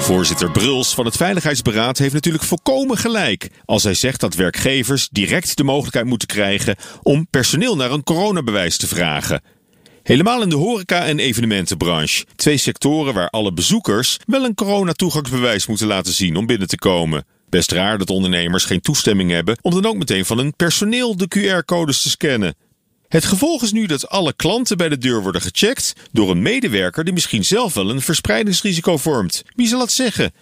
Voorzitter Bruls van het Veiligheidsberaad heeft natuurlijk volkomen gelijk als hij zegt dat werkgevers direct de mogelijkheid moeten krijgen om personeel naar een coronabewijs te vragen. Helemaal in de horeca- en evenementenbranche. Twee sectoren waar alle bezoekers wel een coronatoegangsbewijs moeten laten zien om binnen te komen. Best raar dat ondernemers geen toestemming hebben om dan ook meteen van hun personeel de QR-codes te scannen. Het gevolg is nu dat alle klanten bij de deur worden gecheckt door een medewerker die misschien zelf wel een verspreidingsrisico vormt. Wie zal het zeggen?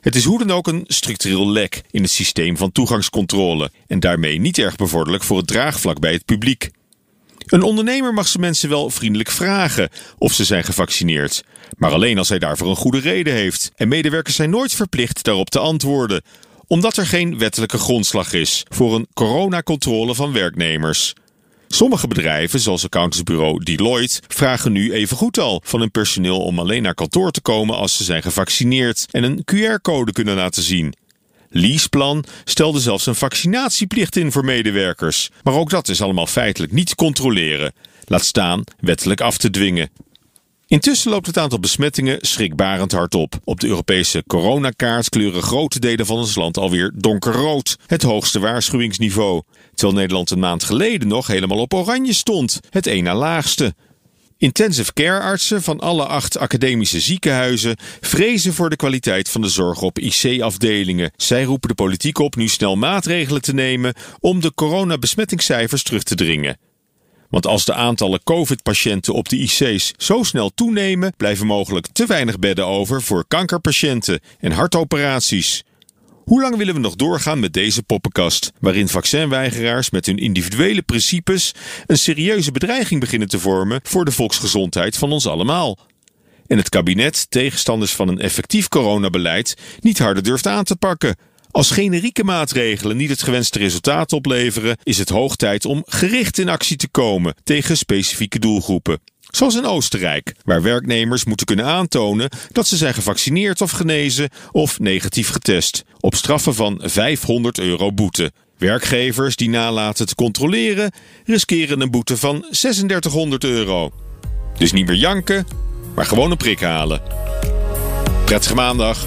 Het is hoe dan ook een structureel lek in het systeem van toegangscontrole en daarmee niet erg bevorderlijk voor het draagvlak bij het publiek. Een ondernemer mag zijn mensen wel vriendelijk vragen of ze zijn gevaccineerd, maar alleen als hij daarvoor een goede reden heeft. En medewerkers zijn nooit verplicht daarop te antwoorden, omdat er geen wettelijke grondslag is voor een coronacontrole van werknemers. Sommige bedrijven, zoals accountantsbureau Deloitte, vragen nu even goed al van hun personeel om alleen naar kantoor te komen als ze zijn gevaccineerd en een QR-code kunnen laten zien. Leaseplan stelde zelfs een vaccinatieplicht in voor medewerkers. Maar ook dat is allemaal feitelijk niet te controleren. Laat staan wettelijk af te dwingen. Intussen loopt het aantal besmettingen schrikbarend hard op. Op de Europese coronakaart kleuren grote delen van ons land alweer donkerrood. Het hoogste waarschuwingsniveau. Terwijl Nederland een maand geleden nog helemaal op oranje stond. Het één na laagste. Intensive care artsen van alle acht academische ziekenhuizen vrezen voor de kwaliteit van de zorg op IC-afdelingen. Zij roepen de politiek op nu snel maatregelen te nemen om de coronabesmettingscijfers terug te dringen. Want als de aantallen COVID-patiënten op de IC's zo snel toenemen, blijven mogelijk te weinig bedden over voor kankerpatiënten en hartoperaties. Hoe lang willen we nog doorgaan met deze poppenkast, waarin vaccinweigeraars met hun individuele principes een serieuze bedreiging beginnen te vormen voor de volksgezondheid van ons allemaal? En het kabinet, tegenstanders van een effectief coronabeleid, niet harder durft aan te pakken. Als generieke maatregelen niet het gewenste resultaat opleveren, is het hoog tijd om gericht in actie te komen tegen specifieke doelgroepen. Zoals in Oostenrijk, waar werknemers moeten kunnen aantonen dat ze zijn gevaccineerd of genezen of negatief getest, op straffen van 500 euro boete. Werkgevers die nalaten te controleren riskeren een boete van 3600 euro. Dus niet meer janken, maar gewoon een prik halen. Prettige maandag.